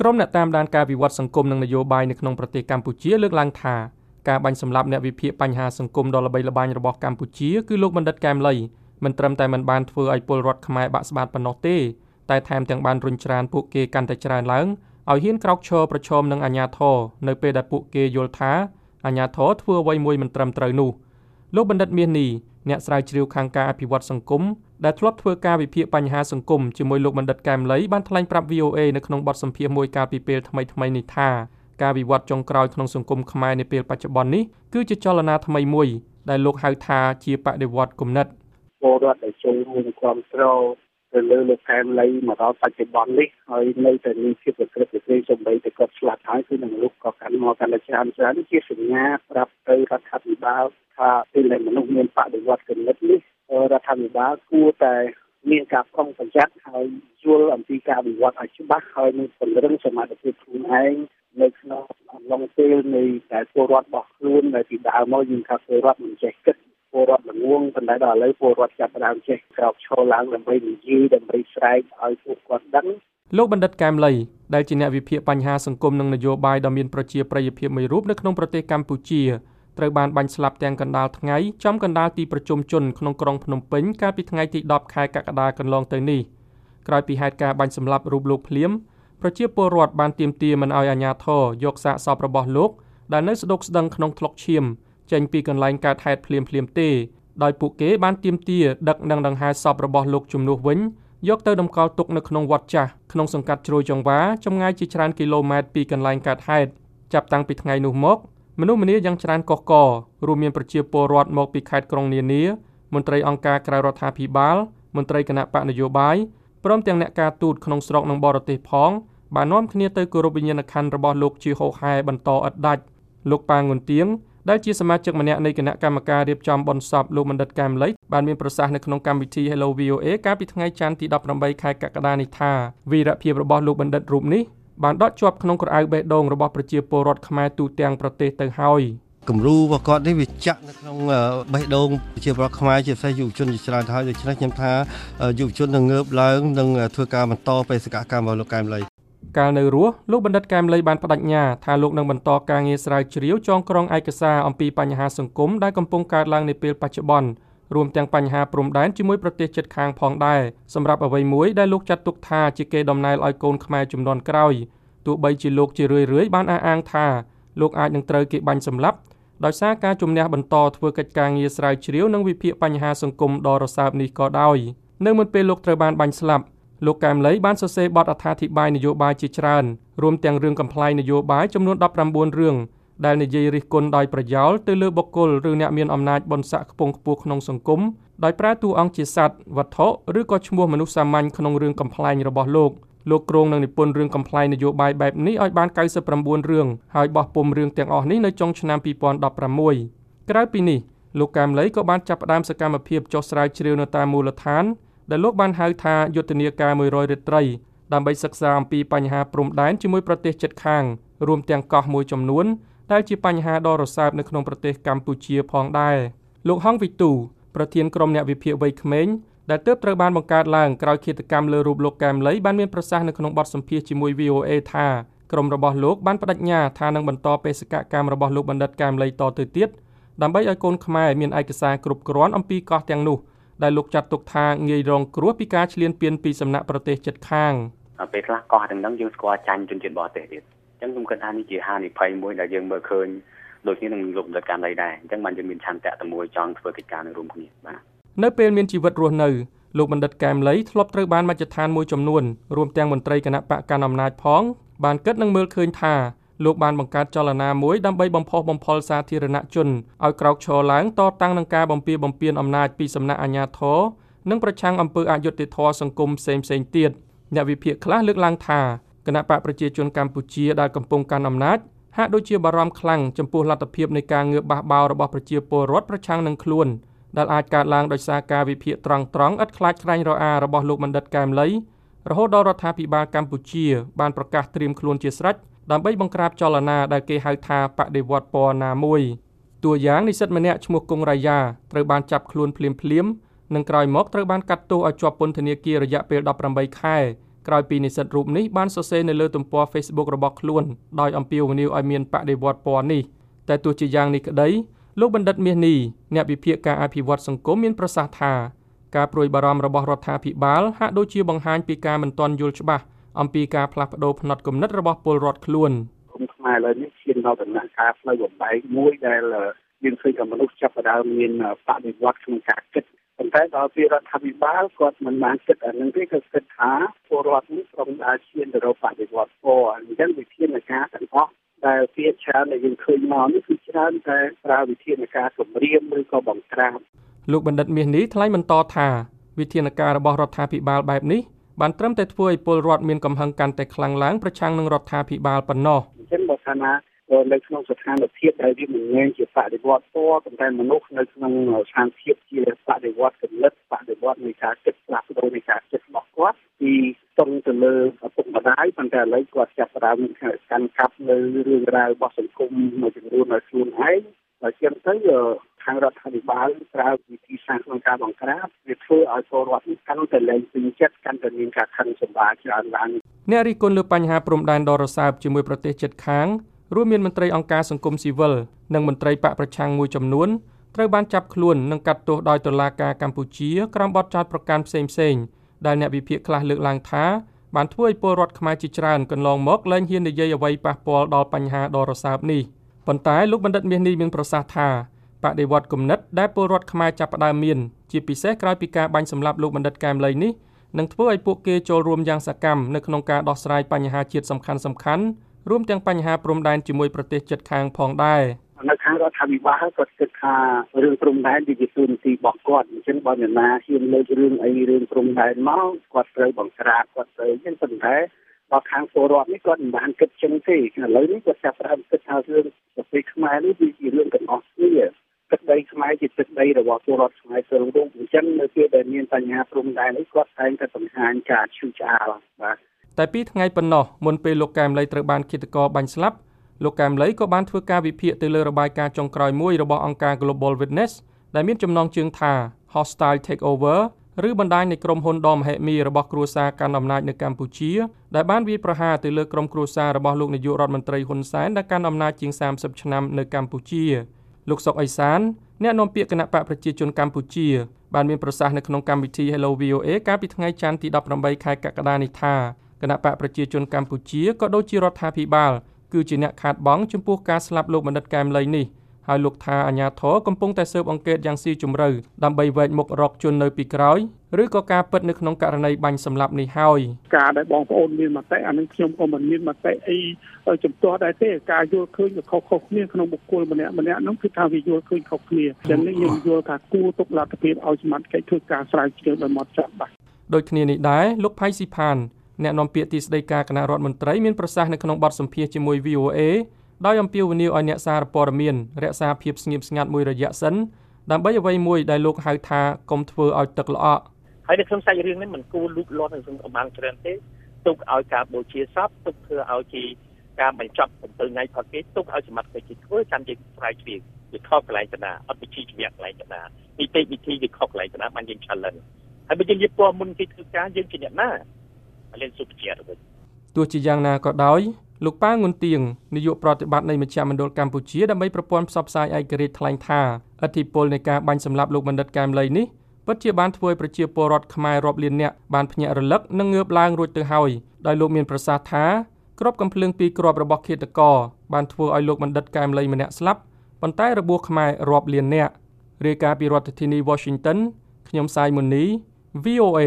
ក្រុមអ្នកតាមដានការវិវត្តសង្គមនិងនយោបាយនៅក្នុងប្រទេសកម្ពុជាលើកឡើងថាការបាញ់សម្លាប់អ្នកវិភាគបញ្ហាសង្គមដ៏ល្បីល្បាញរបស់កម្ពុជាគឺលោកបណ្ឌិតកែមលីមិនត្រឹមតែមិនបានធ្វើឲ្យពលរដ្ឋខ្មែរបាក់ស្បាតប៉ុណ្ណោះទេតែថែមទាំងបានរុញច្រានពួកគេកាន់តែច្រើនឡើងឲ្យហ៊ានក្រោកឈរប្រឈមនឹងអាជ្ញាធរនៅពេលដែលពួកគេយល់ថាអាជ្ញាធរធ្វើអ្វីមួយមិនត្រឹមត្រូវនោះលោកបណ្ឌិតមាសនេះ អ្នកស្រាវជ្រាវខាងការអភិវឌ្ឍសង្គមដែលធ្លាប់ធ្វើការវិភាគបញ្ហាសង្គមជាមួយលោកបណ្ឌិតកែមលីបានថ្លែងប្រាប់ VOA នៅក្នុងបទសម្ភាសន៍មួយកាលពីពេលថ្មីៗនេះថាការវិវត្តចុងក្រោយក្នុងសង្គមខ្មែរនាពេលបច្ចុប្បន្ននេះគឺជាចលនាថ្មីមួយដែលលោកហៅថាជាបដិវត្តគំនិតពលរដ្ឋដែលចូលរួមគ្រប់គ្រង ទៅលើលោកកែមលីមកដល់បច្ចុប្បន្ននេះហើយនៅតែមានភាពប្រក្រតីប្រក្រតីសំបីតែគាត់ស្លាប់ហើយគឺនឹងលោកក៏កាន់មកកាន់តែច្រើនច្រើនជាសញ្ញាប្រាប់ទៅរដ្ឋាភិបាលថាពេលដែលមនុស្សមានបដិវត្តគំនិតនេះរដ្ឋាភិបាលគួរតែមានការប្រុងប្រយ័ត្នហើយយល់អំពីការវិវត្តឲ្យច្បាស់ហើយនឹងពង្រឹងសមត្ថភាពខ្លួនឯងនៅក្នុងអំឡុងពេលនៃតែពលរដ្ឋរបស់ខ្លួនដែលពីដើមមកយើងថាពលរដ្ឋមិនចេះគិត ពលរដ្ឋល្ងងប៉ុន្តែដល់ឥឡូវពលរដ្ឋចាប់ផ្ដើមចេះក្រោកឈរឡើងដើម្បីនិយាយដើម្បីស្រែកឲ្យពួកគាត់ដឹងលោកបណ្ឌិតកែមលីដែលជាអ្នកវិភាគបញ្ហាសង្គមនិងនយោបាយដ៏មានប្រជាប្រិយភាពមួយរូបនៅក្នុងប្រទេសកម្ពុជាត្រូវបានបាញ់ស្លាប់ទាំងកណ្ដាលថ្ងៃចំកណ្ដាលទីប្រជុំជនក្នុងក្រុងភ្នំពេញកាលពីថ្ងៃទី10ខែកក្កដាកន្លងទៅនេះក្រោយពីហេតុការណ៍បាញ់សម្លាប់រូបលោកភ្លាមប្រជាពលរដ្ឋបានទាមទារមិនឲ្យអាជ្ញាធរយកសាកសពរបស់លោកដែលនៅស្ដុកស្ដឹងក្នុងថ្លុកឈាម ចេញពីកន្លែងកើតហេតុភ្លាមភ្លាមទេដោយពួកគេបានទាមទារដឹកនឹងដង្ហែសពរបស់លោកជំនួសវិញយកទៅតម្កល់ទុកនៅក្នុងវត្តចាស់ក្នុងសង្កាត់ជ្រោយចង្វាចម្ងាយជាច្រើនគីឡូម៉ែត្រពីកន្លែងកើតហេតុចាប់តាំងពីថ្ងៃនោះមកមនុស្សម្នាយ៉ាងច្រើនកុះកររួមមានប្រជាពលរដ្ឋមកពីខេត្តក្រុងនានាមន្ត្រីអង្គការក្រៅរដ្ឋាភិបាលមន្ត្រីគណៈបកនយោបាយព្រមទាំងអ្នកការទូតក្នុងស្រុកនិងបរទេសផងបាននាំគ្នាទៅគោរពវិញ្ញាណក្ខន្ធរបស់លោកជាហោហែបន្តឥតដាច់លោកប៉ាងុនទៀង ដែលជាសមាជិកម្នាក់នៃគណៈកម្មការរៀបចំបុណ្យសពលោកបណ្ឌិតកែមលីបានមានប្រសាសន៍នៅក្នុងកម្មវិធី Hello VOA កាលពីថ្ងៃច័ន្ទទី18ខែកក្កដានេះថាវីរភាពរបស់លោកបណ្ឌិតរូបនេះបានដកជាប់ក្នុងក្រអៅបេះដូងរបស់ប្រជាពលរដ្ឋខ្មែរទូទាំងប្រទេសទៅហើយគំរូរបស់គាត់នេះវាចាក់នៅក្នុងបេះដូងប្រជាពលរដ្ឋខ្មែរជាពិសេសយុវជនជាច្រើនទៅហើយដូច្នេះខ្ញុំថាយុវជននឹងងើបឡើងនិងធ្វើការបន្តបេសកកម្មរបស់លោកកែមលី កាលនៅរស់លោកបណ្ឌិតកែមលីបានបដិញ្ញាថាលោកនឹងបន្តការងារស្រាវជ្រាវចងក្រងឯកសារអំពីបញ្ហាសង្គមដែលកំពុងកើតឡើងនាពេលបច្ចុប្បន្នរួមទាំងបញ្ហាព្រំដែនជាមួយប្រទេសជិតខាងផងដែរសម្រាប់អ្វីមួយដែលលោកចាត់ទុកថាជាគេដំណើរឲ្យកូនខ្មែរចំនួនក្រោយទោះបីជាលោកជារឿយរឿយបានអះអាងថាលោកអាចនឹងត្រូវគេបាញ់សម្លាប់ដោយសារការជំនះបន្តធ្វើកិច្ចការងារស្រាវជ្រាវនិងវិភាគបញ្ហាសង្គមដ៏រសើបនេះក៏ដោយនៅមុនពេលលោកត្រូវបានបាញ់ស្លាប់ លោកកែមលីបានសរសេរបទអត្ថាធិប្បាយនយោបាយជាច្រើនរួមទាំងរឿងកំ pl ាយនយោបាយចំនួន19រឿងដែលនិយាយរិះគន់ដោយប្រយោលទៅលើបុគ្គលឬអ្នកមានអំណាចបុណ្យស័ក្តិខ្ពង់ខ្ពស់ក្នុងសង្គមដោយប្រើតួអង្គជាសត្វវត្ថុឬក៏ឈ្មោះមនុស្សសាមញ្ញក្នុងរឿងកំ pl ាយរបស់លោកលោកគ្រងនឹងនិពន្ធរឿងកំ pl ាយនយោបាយបែបនេះឲ្យបាន99រឿងហើយបោះពុំរឿងទាំងអស់នេះនៅចុងឆ្នាំ2016ក្រៅពីនេះលោកកែមលីក៏បានចាប់ផ្ដើមសកម្មភាពចុះស្រាវជ្រាវនៅតាមមូលដ្ឋាន ដែលលោកបានហៅថាយុទ្ធនាការ100រាត្រីដើម្បីសិក្សាអំពីបញ្ហាព្រំដែនជាមួយប្រទេសជិតខាងរួមទាំងកោះមួយចំនួនដែលជាបញ្ហាដ៏រសើបនៅក្នុងប្រទេសកម្ពុជាផងដែរលោកហងវិទូប្រធានក្រុមអ្នកវិភាគវ័យក្មេងដែលទើបត្រូវបានបង្កើតឡើងក្រោយឃាតកម្មលើរូបលោកកែមលីបានមានប្រសាសន៍នៅក្នុងបទសម្ភាសន៍ជាមួយ VOA ថាក្រុមរបស់លោកបានបដិញ្ញាថានឹងបន្តបេសកកម្មរបស់លោកបណ្ឌិតកែមលីតទៅទៀតដើម្បីឲ្យកូនខ្មែរមានឯកសារគ្រប់គ្រាន់អំពីកោះទាំងនោះ ដែលលោកចាត់ទុកថាងាយរងគ្រោះពីការឈ្លានពានពីសំណាក់ប្រទេសជិតខាងពេលខ្លះកោះទាំងហ្នឹងយើងស្គាល់ចាញ់ជនជាតិបរទេសទៀតអញ្ចឹងខ្ញុំគិតថានេះជាហានិភ័យមួយដែលយើងមើលឃើញដូចនេះនឹងលោករដ្ឋការដីដែរអញ្ចឹងបានយើងមានឆន្ទៈតែមួយចង់ធ្វើកិច្ចការនឹងរួមគ្នាបាទនៅពេលមានជីវិតរស់នៅលោកបណ្ឌិតកែមលីធ្លាប់ត្រូវបានមជ្ឈដ្ឋានមួយចំនួនរួមទាំងមន្ត្រីគណៈបកកណ្ដាលអំណាចផងបានគិតនិងមើលឃើញថា លោកបានបង្កើតចលនាមួយដើម្បីបំផុសបំផុលសាធារណជនឲ្យក្រោកឈរឡើងតតាំងនឹងការបំពៀបំពៀនអំណាចពីសំណាក់អាជ្ញាធរនិងប្រឆាំងអំពើអយុត្តិធម៌សង្គមផ្សេងផ្សេងទៀតអ្នកវិភាគខ្លះលើកឡើងថាគណៈបកប្រជាជនកម្ពុជាដែលកំពុងកាន់អំណាចហាក់ដូចជាបារម្ភខ្លាំងចំពោះលទ្ធភាពនៃការងើបបះបោររបស់ប្រជាពលរដ្ឋប្រឆាំងនឹងខ្លួនដែលអាចកើតឡើងដោយសារការវិភាគត្រង់ត្រង់ឥតខ្លាចខ្លាញ់រអារបស់លោកបណ្ឌិតកែមលីរហូតដល់រដ្ឋាភិបាលកម្ពុជាបានប្រកាសត្រៀមខ្លួនជាស្រេច ដើម្បីបង្ក្រាបចលនាដែលគេហៅថាបដិវត្តពណ៌ណាមួយតួយ៉ាងនិស្សិតម្នាក់ឈ្មោះគង់រាយាត្រូវបានចាប់ខ្លួនភ្លាមភ្លាមនិងក្រោយមកត្រូវបានកាត់ទោសឲ្យជាប់ពន្ធនាគាររយៈពេល18ខែក្រោយពីនិស្សិតរូបនេះបានសរសេរនៅលើទំព័រ Facebook របស់ខ្លួនដោយអំពាវនាវឲ្យមានបដិវត្តពណ៌នេះតែទោះជាយ៉ាងនេះក្តីលោកបណ្ឌិតមាសនីអ្នកវិភាគការអភិវឌ្ឍសង្គមមានប្រសាសន៍ថាការព្រួយបារម្ភរបស់រដ្ឋាភិបាលហាក់ដូចជាបង្ហាញពីការមិនទាន់យល់ច្បាស់ អំពីការផ្លាស់ប្តូរផ្នត់គំនិតរបស់ពលរដ្ឋខ្លួនគុំខ្មែរឥឡូវនេះឈានដល់ដំណាក់កាលផ្លូវបំបែកមួយដែលយើងឃើញថាមនុស្សចាប់ផ្ដើមមានបដិវត្តក្នុងការគិតប៉ុន្តែដល់ពីរដ្ឋាភិបាលគាត់មិនបានគិតអានឹងទេគឺគិតថាពលរដ្ឋនេះព្រមដើរឈានទៅរកបដិវត្តពណ៌អញ្ចឹងវិធានការទាំងអស់ដែលពីច្រើនដែលយើងឃើញមកនេះគឺច្រើនតែប្រើវិធានការគម្រាមឬក៏បង្ក្រាបលោកបណ្ឌិតមាសនេះថ្លែងបន្តថាវិធានការរបស់រដ្ឋាភិបាលបែបនេះ បានត្រឹមតែធ្វើឲ្យពលរដ្ឋមានកំហឹងកាន់តែខ្លាំងឡើងប្រឆាំងនឹងរដ្ឋាភិបាលប៉ុណ្ណោះអញ្ចឹងបើថាណានៅក្នុងស្ថានភាពដែលវាមិនមែនជាបដិវត្តពណ៌ប៉ុន្តែមនុស្សនៅក្នុងស្ថានភាពជាបដិវត្តគំនិតបដិវត្តនៃការគិតផ្លាស់ប្ដូរនៃការគិតរបស់គាត់ពីស្ទង់ទៅលើឪពុកម្ដាយប៉ុន្តែឥឡូវគាត់ចាប់ផ្ដើមកាន់កាប់នៅរឿងរ៉ាវរបស់សង្គមមួយចំនួនឲ្យខ្លួនឯងហើយជាងទៅ ខាងរដ្ឋាភិបាលប្រើវិធីសាស្ត្រក្នុងការបង្ក្រាបវាធ្វើឲ្យពលរដ្ឋនេះកាន់តែលែងពេញចិត្តកាន់តែមានការខឹងសម្បារច្រើនឡើងអ្នករិះគន់លើបញ្ហាព្រំដែនដ៏រសើបជាមួយប្រទេសជិតខាងរួមមានមន្ត្រីអង្គការសង្គមស៊ីវិលនិងមន្ត្រីបកប្រឆាំងមួយចំនួនត្រូវបានចាប់ខ្លួននិងកាត់ទោសដោយតុលាការកម្ពុជាក្រោមបទចោទប្រកាន់ផ្សេងៗដែលអ្នកវិភាគខ្លះលើកឡើងថាបានធ្វើឲ្យពលរដ្ឋខ្មែរជាច្រើនកន្លងមកលែងហ៊ាននិយាយអ្វីប៉ះពាល់ដល់បញ្ហាដ៏រសើបនេះប៉ុន្តែលោកបណ្ឌិតមាសនេះមានប្រសាសន៍ថា បដិវត្តគំនិតដែលពលរដ្ឋខ្មែរចាប់ផ្ដើមមានជាពិសេសក្រោយពីការបាញ់សម្លាប់លោកបណ្ឌិតកែមលីនេះនឹងធ្វើឲ្យពួកគេចូលរួមយ៉ាងសកម្មនៅក្នុងការដោះស្រាយបញ្ហាជាតិសំខាន់ៗរួមទាំងបញ្ហាព្រំដែនជាមួយប្រទេសជិតខាងផងដែរនៅខាងរដ្ឋាភិបាលគាត់គិតថារឿងព្រំដែនវាជាទូនទីរបស់គាត់អញ្ចឹងបើអ្នកណាហ៊ានលើករឿងអីរឿងព្រំដែនមកគាត់ត្រូវបង្ក្រាបគាត់ត្រូវអញ្ចឹងប៉ុន្តែដល់ខាងពលរដ្ឋនេះគាត់មិនបានគិតចឹងទេឥឡូវនេះគាត់ចាប់ផ្ដើមគិតថារឿងប្រទេសខ្មែរនេះវាជារឿងទាំងអស់គ្នា ទឹកដីខ្មែរជាទឹកដីរបស់ពលរដ្ឋខ្មែរទាំងរួមអញ្ចឹងនៅពេលដែលមានបញ្ហាព្រំដែននេះគាត់តែងតែបង្ហាញការឈឺឆ្អាលបាទតែពីថ្ងៃប៉ុណ្ណោះមុនពេលលោកកែមលីត្រូវបានឃាតករបាញ់ស្លាប់លោកកែមលីក៏បានធ្វើការវិភាគទៅលើរបាយការណ៍ចុងក្រោយមួយរបស់អង្គការ Global Witness ដែលមានចំណងជើងថា Hostile Takeover ឬបណ្ដាញនៃក្រុមហ៊ុនដមហិមីរបស់គ្រួសារកាន់អំណាចនៅកម្ពុជាដែលបានវាយប្រហារទៅលើក្រុមគ្រួសាររបស់លោកនាយករដ្ឋមន្ត្រីហ៊ុនសែនដែលកាន់អំណាចជាង30ឆ្នាំនៅកម្ពុជា លោកសុកអេសានអ្នកនាំពាក្យគណៈបកប្រជាជនកម្ពុជាបានមានប្រសាសន៍នៅក្នុងកម្មវិធី Hello VOA កាលពីថ្ងៃច័ន្ទទី18ខែកក្កដានេះថាគណៈបកប្រជាជនកម្ពុជាក៏ដូចជារដ្ឋាភិបាលគឺជាអ្នកខាតបង់ចំពោះការស្លាប់លោកបណ្ឌិតកែមលីនេះ ហើយលោកថាអាញាធរកំពុងតែស៊ើបអង្កេតយ៉ាងស៊ីជម្រៅដើម្បីវែកមុខរកជននៅពីក្រោយឬក៏ការពិតនៅក្នុងករណីបាញ់សម្លាប់នេះហើយការដែលបងប្អូនមានមតិអានឹងខ្ញុំក៏មិនមានមតិអីជំទាស់ដែរទេការយល់ឃើញខុសខុសគ្នាក្នុងបុគ្គលម្នាក់ម្នាក់នោះគឺថាវាយល់ឃើញខុសគ្នាចឹងនេះខ្ញុំយល់ថាគួរទុកលទ្ធភាពឲ្យសមត្ថកិច្ចធ្វើការស្រាវជ្រាវដោយម៉ត់ចត់បាទដូចគ្នានេះដែរលោកផៃស៊ីផានអ្នកនាំពាក្យទីស្តីការគណៈរដ្ឋមន្ត្រីមានប្រសាសន៍នៅក្នុងបទសម្ភាសន៍ជាមួយ VOA ដោយអំពាវនាវឲ្យអ្នកសារព័ត៌មានរក្សាភាពស្ងៀមស្ងាត់មួយរយៈសិនដើម្បីអ្វីមួយដែលលោកហៅថាកុំធ្វើឲ្យទឹកល្អក់ហើយនៅក្នុងសាច់រឿងនេះមិនគួរលូកលាស់នឹងសម្បានច្រើនទេទុកឲ្យការបូជាសពទុកធ្វើឲ្យជាការបញ្ចប់7ថ្ងៃផុតគេទុកឲ្យសមត្ថកិច្ចធ្វើចាំយើងស្រាវជ្រាវវាខុសកន្លែងតាណាអត់វិជាជីវៈកន្លែងតាណានីតិវិធីវាខុសកន្លែងតាណាបានយើង challenge ហើយបើយើងនិយាយពណ៌មុនគេធ្វើការយើងជាអ្នកណាលេងសុភជាទៅវិញទោះជាយ៉ាងណាក៏ដោយ លោកប៉ាងុនទៀងនាយកប្រតិបត្តិនៃមជ្ឈមណ្ឌលកម្ពុជាដើម្បីប្រព័ន្ធផ្សព្វផ្សាយឯករាជ្យថ្លែងថាអធិពលនៃការបាញ់សម្លាប់លោកបណ្ឌិតកែមលីនេះពិតជាបានធ្វើឲ្យប្រជាពលរដ្ឋខ្មែររាប់លាននាក់បានភ្ញាក់រលឹកនិងងើបឡើងរួចទៅហើយដោយលោកមានប្រសាសន៍ថាក្របកំភ្លើងពីរគ្រាប់របស់ឃាតករបានធ្វើឲ្យលោកបណ្ឌិតកែមលីម្នាក់ស្លាប់ប៉ុន្តែរបួសខ្មែររាប់លាននាក់រាយការណ៍ពីរដ្ឋធានី Washington ខ្ញុំសាយមុននី VOA